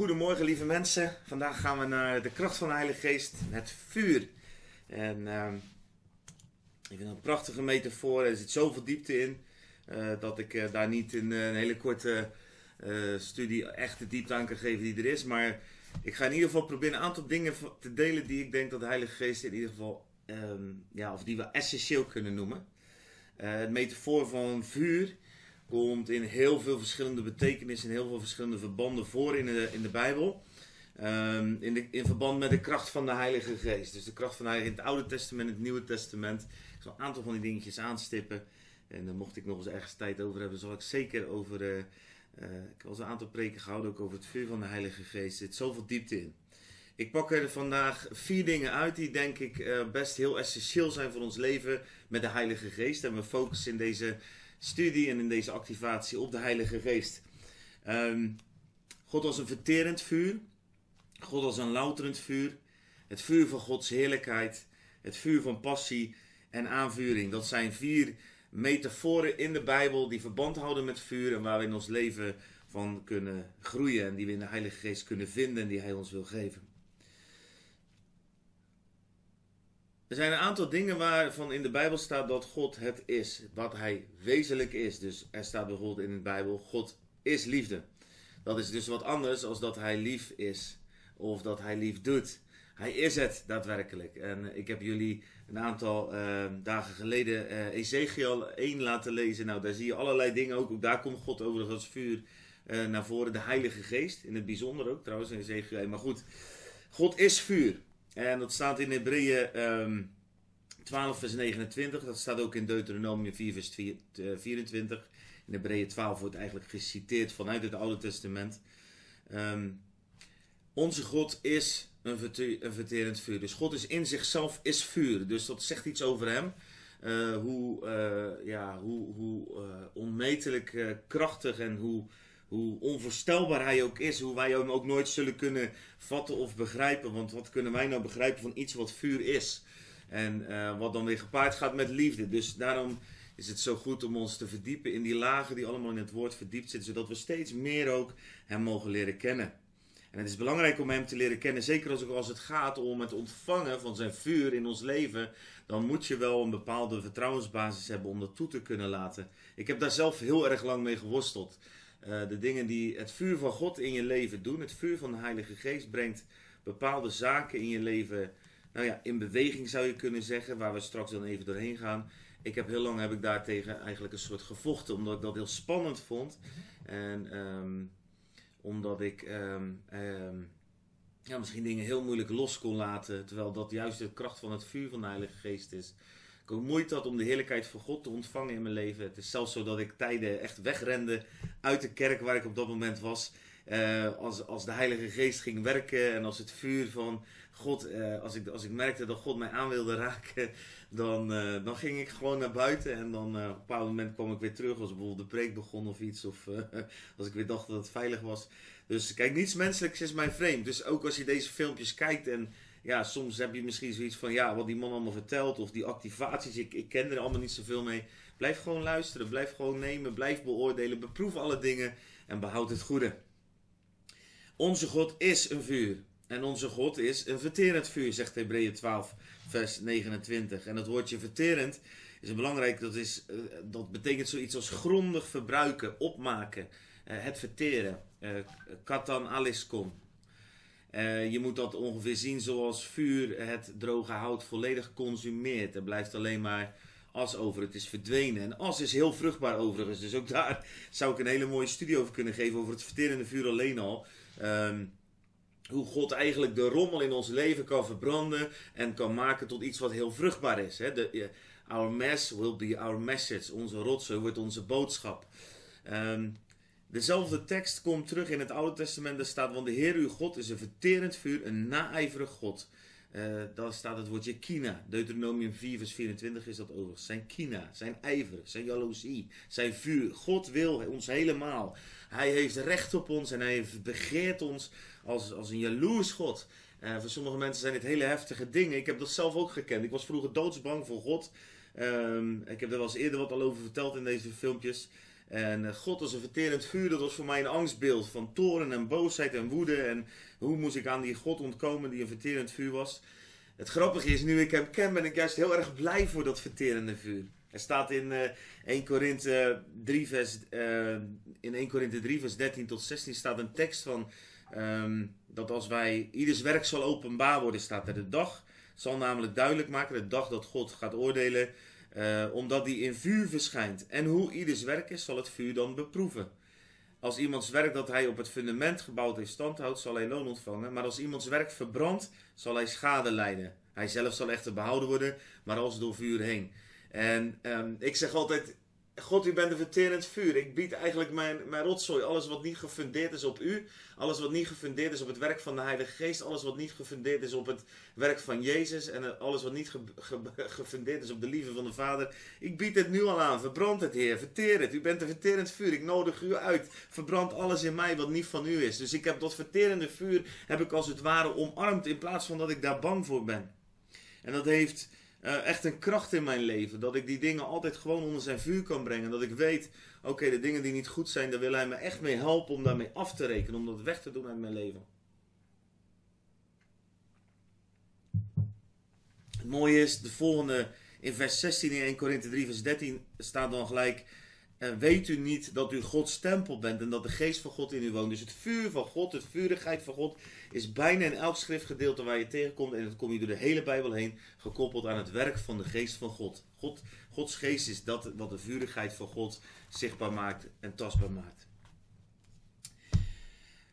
Goedemorgen lieve mensen. Vandaag gaan we naar de kracht van de Heilige Geest, het vuur. En ehm, ik vind het een prachtige metafoor. Er zit zoveel diepte in eh, dat ik eh, daar niet in eh, een hele korte studie echt de diepte aan kan geven die er is. Maar ik ga in ieder geval proberen een aantal dingen te delen die ik denk dat de Heilige Geest in ieder geval, ehm, ja, of die we essentieel kunnen noemen. Het metafoor van vuur komt in heel veel verschillende betekenissen, in heel veel verschillende verbanden voor in de, in de Bijbel. Ehm, in, de, in verband met de kracht van de Heilige Geest. Dus de kracht van de Heilige in het Oude Testament, het Nieuwe Testament. Ik zal een aantal van die dingetjes aanstippen. En dan mocht ik nog eens ergens tijd over hebben, zal ik zeker over. eh, eh, ik eens een aantal preken gehouden, ook over het vuur van de Heilige Geest. Er zit zoveel diepte in. Ik pak er vandaag vier dingen uit die denk ik eh, best heel essentieel zijn voor ons leven met de Heilige Geest. En we focussen in deze studie en in deze activatie op de Heilige Geest. Ehm, God als een verterend vuur. God als een louterend vuur. Het vuur van Gods heerlijkheid. Het vuur van passie en aanvuring. Dat zijn vier metaforen in de Bijbel die verband houden met vuur en waar we in ons leven van kunnen groeien. En die we in de Heilige Geest kunnen vinden en die Hij ons wil geven. Er zijn een aantal dingen waarvan in de Bijbel staat dat God het is, wat Hij wezenlijk is. Dus er staat bijvoorbeeld in de Bijbel: God is liefde. Dat is dus wat anders dan dat Hij lief is of dat Hij lief doet. Hij is het daadwerkelijk. En ik heb jullie een aantal eh, dagen geleden eh, Ezekiel 1 laten lezen. Nou, daar zie je allerlei dingen ook. Ook daar komt God overigens als vuur eh, naar voren. De Heilige Geest, in het bijzonder ook trouwens in Ezekiel 1. Maar goed, God is vuur. En dat staat in Hebreeën ehm 12 vers 29. Dat staat ook in Deuteronomium 4 vers 4, eh, 24. In Hebreeën 12 wordt eigenlijk geciteerd vanuit het Oude Testament. Ehm, onze God is een, verte- een verterend vuur. Dus God is in zichzelf is vuur. Dus dat zegt iets over hem. Eh, hoe eh, ja, hoe, hoe onmetelijk krachtig en hoe, hoe onvoorstelbaar hij ook is. Hoe wij hem ook nooit zullen kunnen vatten of begrijpen. Want wat kunnen wij nou begrijpen van iets wat vuur is? En eh, wat dan weer gepaard gaat met liefde. Dus daarom is het zo goed om ons te verdiepen in die lagen die allemaal in het woord verdiept zitten. Zodat we steeds meer ook hem mogen leren kennen. En het is belangrijk om hem te leren kennen, zeker als, als het gaat om het ontvangen van zijn vuur in ons leven. Dan moet je wel een bepaalde vertrouwensbasis hebben om dat toe te kunnen laten. Ik heb daar zelf heel erg lang mee geworsteld. Eh, de dingen die het vuur van God in je leven doen, het vuur van de Heilige Geest brengt bepaalde zaken in je leven nou ja, in beweging zou je kunnen zeggen, waar we straks dan even doorheen gaan. Ik heb heel lang heb ik daartegen eigenlijk een soort gevochten, omdat ik dat heel spannend vond. En ehm, omdat ik ehm, ehm, ja, misschien dingen heel moeilijk los kon laten, terwijl dat juist de kracht van het vuur van de Heilige Geest is. Moeite had om de heerlijkheid van God te ontvangen in mijn leven. Het is zelfs zo dat ik tijden echt wegrende uit de kerk waar ik op dat moment was. Eh, als, als de Heilige Geest ging werken en als het vuur van God, eh, als, ik, als ik merkte dat God mij aan wilde raken, dan, eh, dan ging ik gewoon naar buiten en dan op een bepaald moment kwam ik weer terug als bijvoorbeeld de preek begon of iets, of als ik weer dacht dat het veilig was. Dus kijk, niets menselijks is mij vreemd. Dus ook als je deze filmpjes kijkt en ja, soms heb je misschien zoiets van, ja, wat die man allemaal vertelt of die activaties, ik, ik ken er allemaal niet zoveel mee. Blijf gewoon luisteren, blijf gewoon nemen, blijf beoordelen, beproef alle dingen en behoud het goede. Onze God is een vuur. En onze God is een verterend vuur, zegt Hebreeën 12, vers 29. En het woordje verterend is belangrijk, dat, is, eh, dat betekent zoiets als grondig verbruiken, opmaken, eh, het verteren. Eh, katan aliskon. Eh, je moet dat ongeveer zien zoals vuur het droge hout volledig consumeert. Er blijft alleen maar as over, het is verdwenen. En as is heel vruchtbaar overigens, dus ook daar zou ik een hele mooie studie over kunnen geven, over het verterende vuur alleen al. Ehm, hoe God eigenlijk de rommel in ons leven kan verbranden en kan maken tot iets wat heel vruchtbaar is. Hè? De, eh, our mess will be our message. Onze rotzooi wordt onze boodschap. Ehm, dezelfde tekst komt terug in het Oude Testament. Daar staat, want de Heer uw God is een verterend vuur, een naijverig God. Eh daar staat het woordje kina. Deuteronomium 4 vers 24 is dat overigens. Zijn kina, zijn ijver, zijn jaloezie, zijn vuur. God wil ons helemaal. Hij heeft recht op ons en hij begeert ons als, als een jaloers God. Eh, voor sommige mensen zijn dit hele heftige dingen. Ik heb dat zelf ook gekend. Ik was vroeger doodsbang voor God. Ehm, ik heb er wel eens eerder wat al over verteld in deze filmpjes. En eh, God als een verterend vuur, dat was voor mij een angstbeeld van toren en boosheid en woede. En hoe moest ik aan die God ontkomen die een verterend vuur was? Het grappige is, nu ik hem ken, ben ik juist heel erg blij voor dat verterende vuur. Er staat in uh, 1 Korinthe 3 vers, uh, in 1 Korinthe 3 vers 13 tot 16 staat een tekst van um, dat als wij ieders werk zal openbaar worden, staat er de dag zal namelijk duidelijk maken, de dag dat God gaat oordelen, uh, omdat die in vuur verschijnt. En hoe ieders werk is, zal het vuur dan beproeven. Als iemands werk dat hij op het fundament gebouwd is stand houdt, zal hij loon ontvangen. Maar als iemands werk verbrandt, zal hij schade lijden. Hij zelf zal echter behouden worden, maar als door vuur heen. En um, ik zeg altijd, God, u bent een verterend vuur. Ik bied eigenlijk mijn, mijn rotzooi. Alles wat niet gefundeerd is op u. Alles wat niet gefundeerd is op het werk van de Heilige Geest. Alles wat niet gefundeerd is op het werk van Jezus. En alles wat niet ge, ge, gefundeerd is op de liefde van de Vader. Ik bied het nu al aan. Verbrand het, Heer. Verteer het. U bent een verterend vuur. Ik nodig u uit. Verbrand alles in mij wat niet van u is. Dus ik heb dat verterende vuur heb ik als het ware omarmd. In plaats van dat ik daar bang voor ben. En dat heeft uh, echt een kracht in mijn leven. Dat ik die dingen altijd gewoon onder zijn vuur kan brengen. Dat ik weet, oké, de dingen die niet goed zijn, daar wil hij me echt mee helpen om daarmee af te rekenen. Om dat weg te doen uit mijn leven. Het mooie is, de volgende, in vers 16 in 1 Korinthe 3 vers 13 staat dan gelijk... En weet u niet dat u Gods tempel bent en dat de geest van God in u woont? Dus het vuur van God, de vurigheid van God, is bijna in elk schriftgedeelte waar je tegenkomt. En dat kom je door de hele Bijbel heen, gekoppeld aan het werk van de geest van God. God Gods geest is dat wat de vurigheid van God zichtbaar maakt en tastbaar maakt.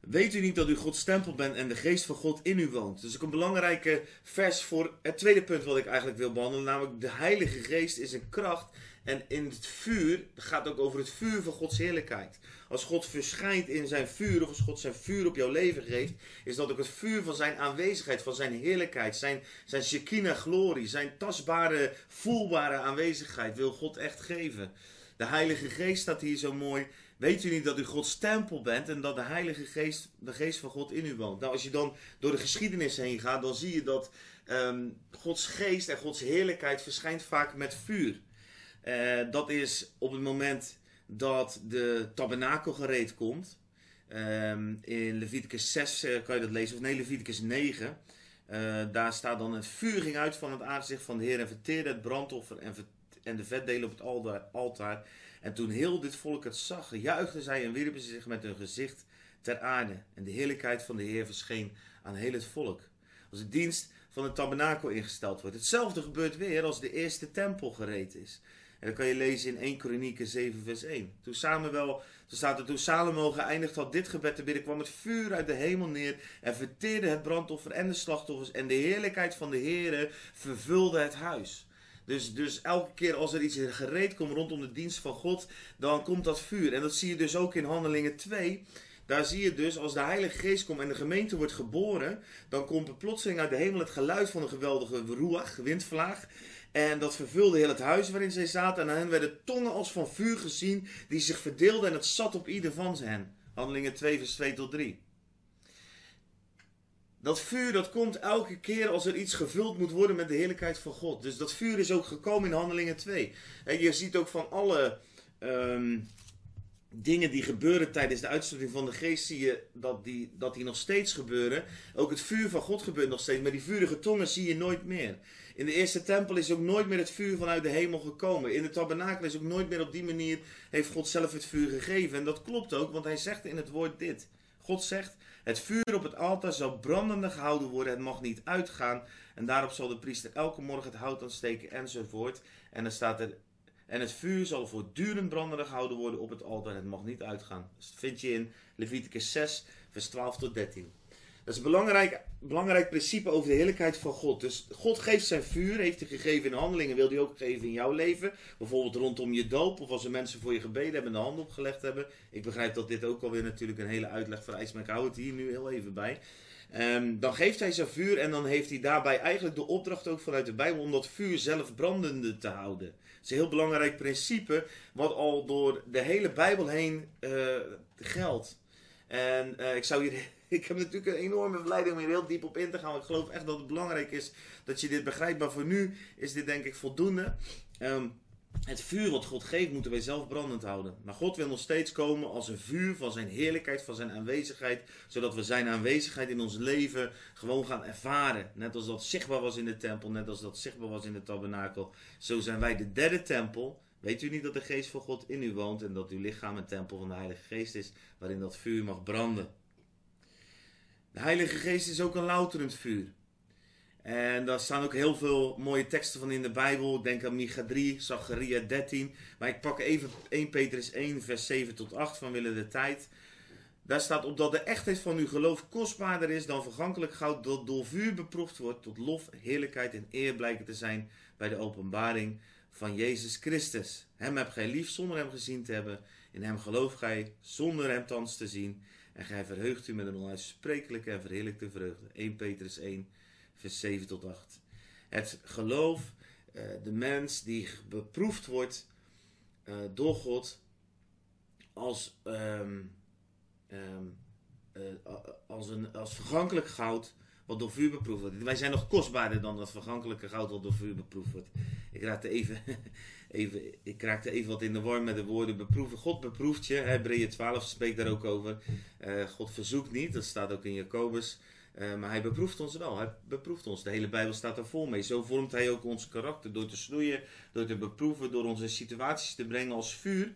Weet u niet dat u Gods tempel bent en de geest van God in u woont? Dus ook een belangrijke vers voor het tweede punt wat ik eigenlijk wil behandelen. Namelijk de Heilige Geest is een kracht en in het vuur, gaat ook over het vuur van Gods heerlijkheid. Als God verschijnt in zijn vuur, of als God zijn vuur op jouw leven geeft, is dat ook het vuur van zijn aanwezigheid, van zijn heerlijkheid, zijn, zijn Shekinah glorie, zijn tastbare, voelbare aanwezigheid wil God echt geven. De Heilige Geest staat hier zo mooi. Weet u niet dat u Gods tempel bent en dat de Heilige Geest, de Geest van God in u woont? Nou, als je dan door de geschiedenis heen gaat, dan zie je dat um, Gods Geest en Gods heerlijkheid verschijnt vaak met vuur. Uh, dat is op het moment dat de tabernakel gereed komt. Um, in Leviticus 6 uh, kan je dat lezen, of nee, Leviticus 9. Uh, daar staat dan: Het vuur ging uit van het aangezicht van de Heer en verteerde het brandoffer en, en de vetdelen op het altaar. En toen heel dit volk het zag, juichten zij en wierpen ze zich met hun gezicht ter aarde. En de heerlijkheid van de Heer verscheen aan heel het volk. Als de dienst van het tabernakel ingesteld wordt. Hetzelfde gebeurt weer als de eerste tempel gereed is. En dat kan je lezen in 1 Kronieken 7 vers 1. Toen Samuel, toen staat er, toen Salomo geëindigd had dit gebed te bidden, kwam het vuur uit de hemel neer en verteerde het brandoffer en de slachtoffers. En de heerlijkheid van de Heere vervulde het huis. Dus, dus elke keer als er iets gereed komt rondom de dienst van God, dan komt dat vuur. En dat zie je dus ook in Handelingen 2. Daar zie je dus, als de Heilige Geest komt en de gemeente wordt geboren, dan komt er plotseling uit de hemel het geluid van een geweldige ruach, windvlaag. En dat vervulde heel het huis waarin zij zaten. En aan hen werden tongen als van vuur gezien, die zich verdeelden en het zat op ieder van hen. Handelingen 2, vers 2 tot 3. Dat vuur dat komt elke keer als er iets gevuld moet worden met de heerlijkheid van God. Dus dat vuur is ook gekomen in Handelingen 2. En je ziet ook van alle um, dingen die gebeuren tijdens de uitstorting van de geest, zie je dat die, dat die nog steeds gebeuren. Ook het vuur van God gebeurt nog steeds, maar die vurige tongen zie je nooit meer. In de eerste tempel is ook nooit meer het vuur vanuit de hemel gekomen. In de tabernakel is ook nooit meer op die manier, heeft God zelf het vuur gegeven. En dat klopt ook, want hij zegt in het woord dit. God zegt, het vuur op het altaar zal brandende gehouden worden, het mag niet uitgaan. En daarop zal de priester elke morgen het hout aansteken enzovoort. En dan staat er, en het vuur zal voortdurend brandende gehouden worden op het altaar, het mag niet uitgaan. Dus dat vind je in Leviticus 6, vers 12 tot 13. Dat is een belangrijk, belangrijk principe over de heerlijkheid van God. Dus God geeft zijn vuur, heeft hij gegeven in handelingen, wil hij ook geven in jouw leven. Bijvoorbeeld rondom je doop, of als er mensen voor je gebeden hebben en de hand opgelegd hebben. Ik begrijp dat dit ook alweer natuurlijk een hele uitleg vereist, maar ik hou het hier nu heel even bij. Um, dan geeft hij zijn vuur en dan heeft hij daarbij eigenlijk de opdracht ook vanuit de Bijbel om dat vuur zelf brandende te houden. Dat is een heel belangrijk principe wat al door de hele Bijbel heen uh, geldt. En uh, ik zou hier ik heb natuurlijk een enorme verleiding om hier heel diep op in te gaan. Maar ik geloof echt dat het belangrijk is dat je dit begrijpt. Maar voor nu is dit denk ik voldoende. Um, het vuur wat God geeft, moeten wij zelf brandend houden. Maar God wil nog steeds komen als een vuur van zijn heerlijkheid, van zijn aanwezigheid. Zodat we zijn aanwezigheid in ons leven gewoon gaan ervaren. Net als dat zichtbaar was in de tempel, net als dat zichtbaar was in de tabernakel. Zo zijn wij de derde tempel. Weet u niet dat de geest van God in u woont en dat uw lichaam een tempel van de Heilige Geest is, waarin dat vuur mag branden? De Heilige Geest is ook een louterend vuur. En daar staan ook heel veel mooie teksten van in de Bijbel. Ik denk aan Micha 3, Zacharia 13. Maar ik pak even 1 Petrus 1, vers 7 tot 8 van willen de tijd. Daar staat op dat de echtheid van uw geloof kostbaarder is dan vergankelijk goud dat door vuur beproefd wordt tot lof, heerlijkheid en eer blijken te zijn bij de openbaring van Jezus Christus. Hem hebt gij lief zonder hem gezien te hebben. In hem gelooft gij zonder hem thans te zien. En gij verheugt u met een onuitsprekelijke en verheerlijkte vreugde. 1 Petrus 1, vers 7 tot 8. Het geloof, uh, de mens die beproefd wordt uh, door God als, um, um, uh, als, een, als vergankelijk goud wat door vuur beproefd wordt. Wij zijn nog kostbaarder dan dat vergankelijke goud wat door vuur beproefd wordt. Ik raakte even, even, ik raakte even wat in de war met de woorden beproeven. God beproeft je. Hebreeën 12 spreekt daar ook over. God verzoekt niet, dat staat ook in Jacobus. Uh, maar hij beproeft ons wel. Hij beproeft ons. De hele Bijbel staat er vol mee. Zo vormt hij ook ons karakter door te snoeien, door te beproeven, door onze situaties te brengen als vuur.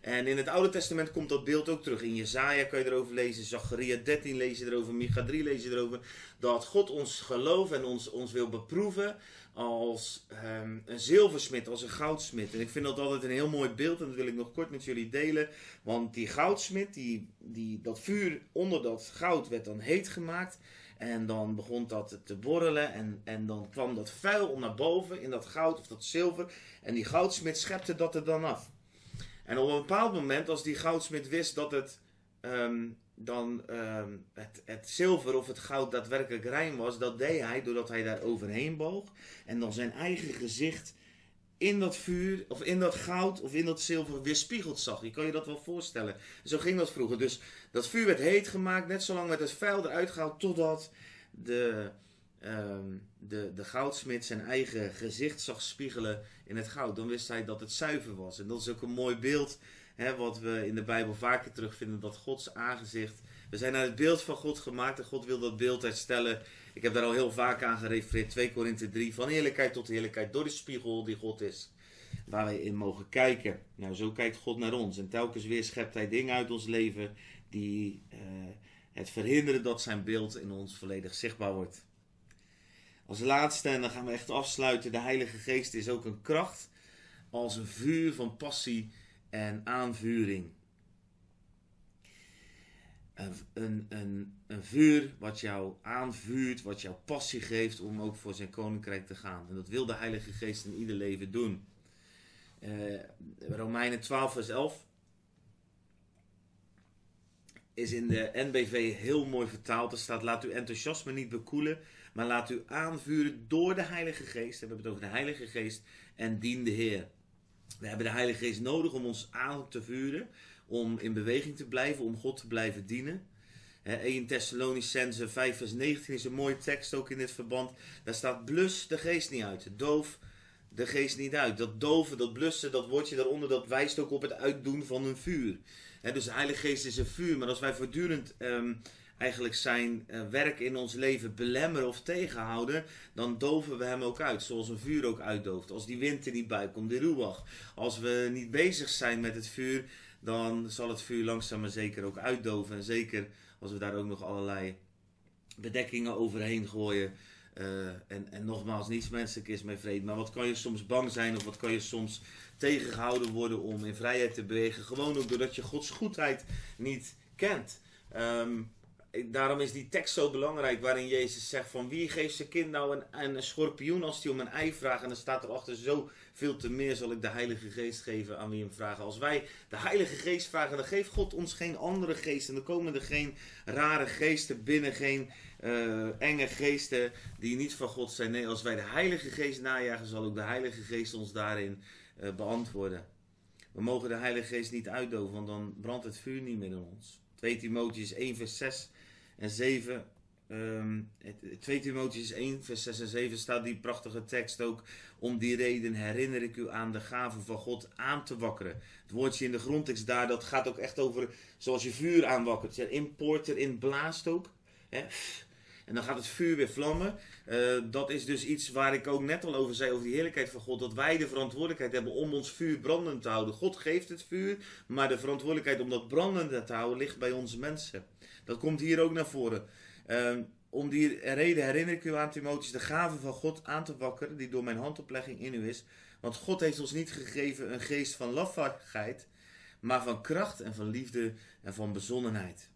En in het Oude Testament komt dat beeld ook terug. In Jezaja kan je erover lezen, Zacharia 13 lees je erover, Micha 3 lees je erover. Dat God ons geloof en ons, ons wil beproeven als um, een zilversmid, als een goudsmid. En ik vind dat altijd een heel mooi beeld en dat wil ik nog kort met jullie delen. Want die goudsmid, die, die, dat vuur onder dat goud werd dan heet gemaakt. En dan begon dat te borrelen en, en dan kwam dat vuil om naar boven in dat goud of dat zilver. En die goudsmid schepte dat er dan af. En op een bepaald moment, als die goudsmid wist dat het um, dan um, het, het, zilver of het goud daadwerkelijk rein was, dat deed hij doordat hij daar overheen boog en dan zijn eigen gezicht in dat vuur of in dat goud of in dat zilver weerspiegeld zag. Je kan je dat wel voorstellen. Zo ging dat vroeger. Dus dat vuur werd heet gemaakt, net zolang werd het vuil eruit gehaald totdat de, um, de, de goudsmid zijn eigen gezicht zag spiegelen in het goud. Dan wist hij dat het zuiver was. En dat is ook een mooi beeld hè, wat we in de Bijbel vaker terugvinden. Dat Gods aangezicht. We zijn naar het beeld van God gemaakt en God wil dat beeld herstellen. Ik heb daar al heel vaak aan gerefereerd. 2 Korinthe 3. Van heerlijkheid tot heerlijkheid door de spiegel die God is. Waar wij in mogen kijken. Nou, zo kijkt God naar ons. En telkens weer schept hij dingen uit ons leven die uh, het verhinderen dat zijn beeld in ons volledig zichtbaar wordt. Als laatste, en dan gaan we echt afsluiten, de Heilige Geest is ook een kracht als een vuur van passie en aanvuring. Een, een, een, een, vuur wat jou aanvuurt, wat jou passie geeft om ook voor zijn koninkrijk te gaan. En dat wil de Heilige Geest in ieder leven doen. Uh, Romeinen 12, vers 11 is in de NBV heel mooi vertaald. Er staat: Laat uw enthousiasme niet bekoelen, maar laat u aanvuren door de Heilige Geest. We hebben het over de Heilige Geest en dien de Heer. We hebben de Heilige Geest nodig om ons aan te vuren, om in beweging te blijven, om God te blijven dienen. 1 Thessalonicense 5 vers 19 is een mooie tekst ook in dit verband. Daar staat blus de geest niet uit, doof de geest niet uit. Dat doven, dat blussen, dat woordje daaronder, dat wijst ook op het uitdoen van een vuur. dus de Heilige Geest is een vuur, maar als wij voortdurend um, eigenlijk zijn uh, werk in ons leven belemmeren of tegenhouden, dan doven we hem ook uit, zoals een vuur ook uitdooft. Als die wind er niet bij komt, de ruwag. Als we niet bezig zijn met het vuur, dan zal het vuur langzaam maar zeker ook uitdoven. En zeker als we daar ook nog allerlei bedekkingen overheen gooien. Uh, en, en nogmaals, niets menselijk is mij vreed. Maar wat kan je soms bang zijn of wat kan je soms tegengehouden worden om in vrijheid te bewegen? Gewoon ook doordat je Gods goedheid niet kent. Um, daarom is die tekst zo belangrijk waarin Jezus zegt van wie geeft zijn kind nou een, een schorpioen als hij om een ei vraagt. En dan staat erachter zo veel te meer zal ik de Heilige Geest geven aan wie hem vragen. Als wij de Heilige Geest vragen, dan geeft God ons geen andere geesten. Dan komen er geen rare geesten binnen, geen uh, enge geesten die niet van God zijn. Nee, als wij de Heilige Geest najagen, zal ook de Heilige Geest ons daarin uh, beantwoorden. We mogen de Heilige Geest niet uitdoven, want dan brandt het vuur niet meer in ons. 2 Timotheus 1 vers 6 en 7 ehm, het- 2 Timotheüs 1, vers 6 en 7 staat die prachtige tekst ook. Om die reden herinner ik u aan de gave van God aan te wakkeren. Het woordje in de grondtekst daar, dat gaat ook echt over zoals je vuur aanwakkert. Ja, import erin blaast ook. Hè? En dan gaat het vuur weer vlammen. Eh, dat is dus iets waar ik ook net al over zei, over die heerlijkheid van God. Dat wij de verantwoordelijkheid hebben om ons vuur brandend te houden. God geeft het vuur, maar de verantwoordelijkheid om dat brandend te houden ligt bij onze mensen. Dat komt hier ook naar voren. Ehm, om die reden herinner ik u aan Timotheus de gave van God aan te wakkeren, die door mijn handoplegging in u is. Want God heeft ons niet gegeven een geest van lafhartigheid, maar van kracht en van liefde en van bezonnenheid.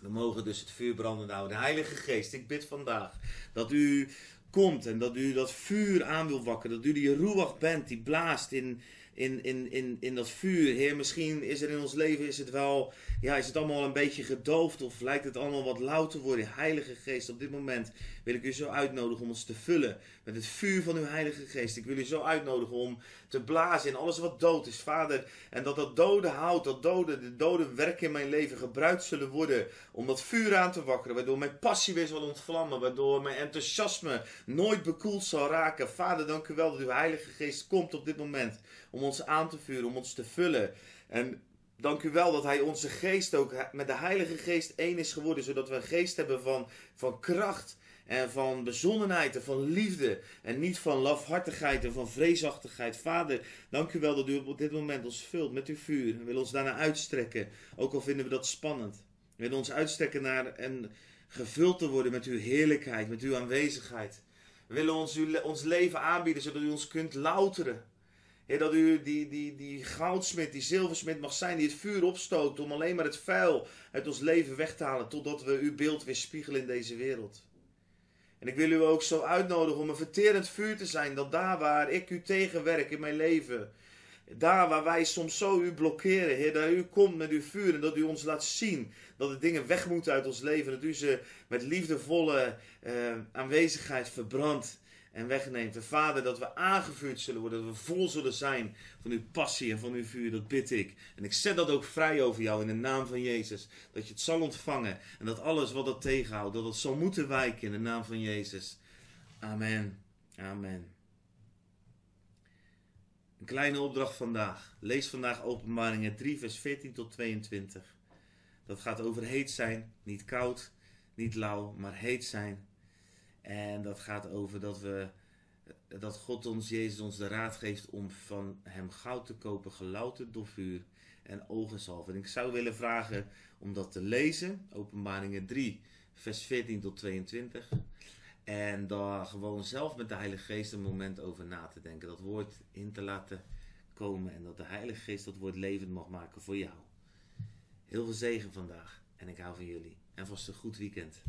We mogen dus het vuur brandend houden. De Heilige Geest, ik bid vandaag dat u komt en dat u dat vuur aan wil wakkeren. Dat u die ruach bent die blaast in, in, in, in, in dat vuur. Heer, misschien is er in ons leven is het wel, ja, is het allemaal een beetje gedoofd of lijkt het allemaal wat lauw te worden. Heilige Geest, op dit moment wil ik u zo uitnodigen om ons te vullen met het vuur van uw Heilige Geest. Ik wil u zo uitnodigen om te blazen in alles wat dood is, Vader. En dat dat dode hout, dat dode, de dode werken in mijn leven gebruikt zullen worden om dat vuur aan te wakkeren. Waardoor mijn passie weer zal ontvlammen. Waardoor mijn enthousiasme nooit bekoeld zal raken. Vader, dank u wel dat uw Heilige Geest komt op dit moment om ons aan te vuren, om ons te vullen. En dank u wel dat hij onze geest ook met de Heilige Geest één is geworden. Zodat we een geest hebben van, van kracht en van bezonnenheid en van liefde. En niet van lafhartigheid en van vreesachtigheid. Vader, dank u wel dat u op dit moment ons vult met uw vuur. We willen ons daarna uitstrekken. Ook al vinden we dat spannend. We willen ons uitstrekken naar en gevuld te worden met uw heerlijkheid, met uw aanwezigheid. We willen ons, ons leven aanbieden zodat u ons kunt louteren. Heer, dat u die, die, die goudsmid, die zilversmid mag zijn die het vuur opstookt om alleen maar het vuil uit ons leven weg te halen totdat we uw beeld weer spiegelen in deze wereld. En ik wil u ook zo uitnodigen om een verterend vuur te zijn. Dat daar waar ik u tegenwerk in mijn leven. Daar waar wij soms zo u blokkeren. Heer, dat u komt met uw vuur. En dat u ons laat zien dat de dingen weg moeten uit ons leven. Dat u ze met liefdevolle uh, aanwezigheid verbrandt en wegneemt. En Vader, dat we aangevuurd zullen worden. Dat we vol zullen zijn van uw passie en van uw vuur. Dat bid ik. En ik zet dat ook vrij over jou in de naam van Jezus. Dat je het zal ontvangen. En dat alles wat dat tegenhoudt, dat het zal moeten wijken in de naam van Jezus. Amen. Amen. Een kleine opdracht vandaag. Lees vandaag Openbaringen 3, vers 14 tot 22. Dat gaat over heet zijn. Niet koud, niet lauw, maar heet zijn. En dat gaat over dat we dat God ons, Jezus, ons de raad geeft om van hem goud te kopen, gelouterd door vuur en ogenzalf. En ik zou willen vragen om dat te lezen, Openbaringen 3, vers 14 tot 22. En daar gewoon zelf met de Heilige Geest een moment over na te denken. Dat woord in te laten komen en dat de Heilige Geest dat woord levend mag maken voor jou. Heel veel zegen vandaag en ik hou van jullie. En vast een goed weekend.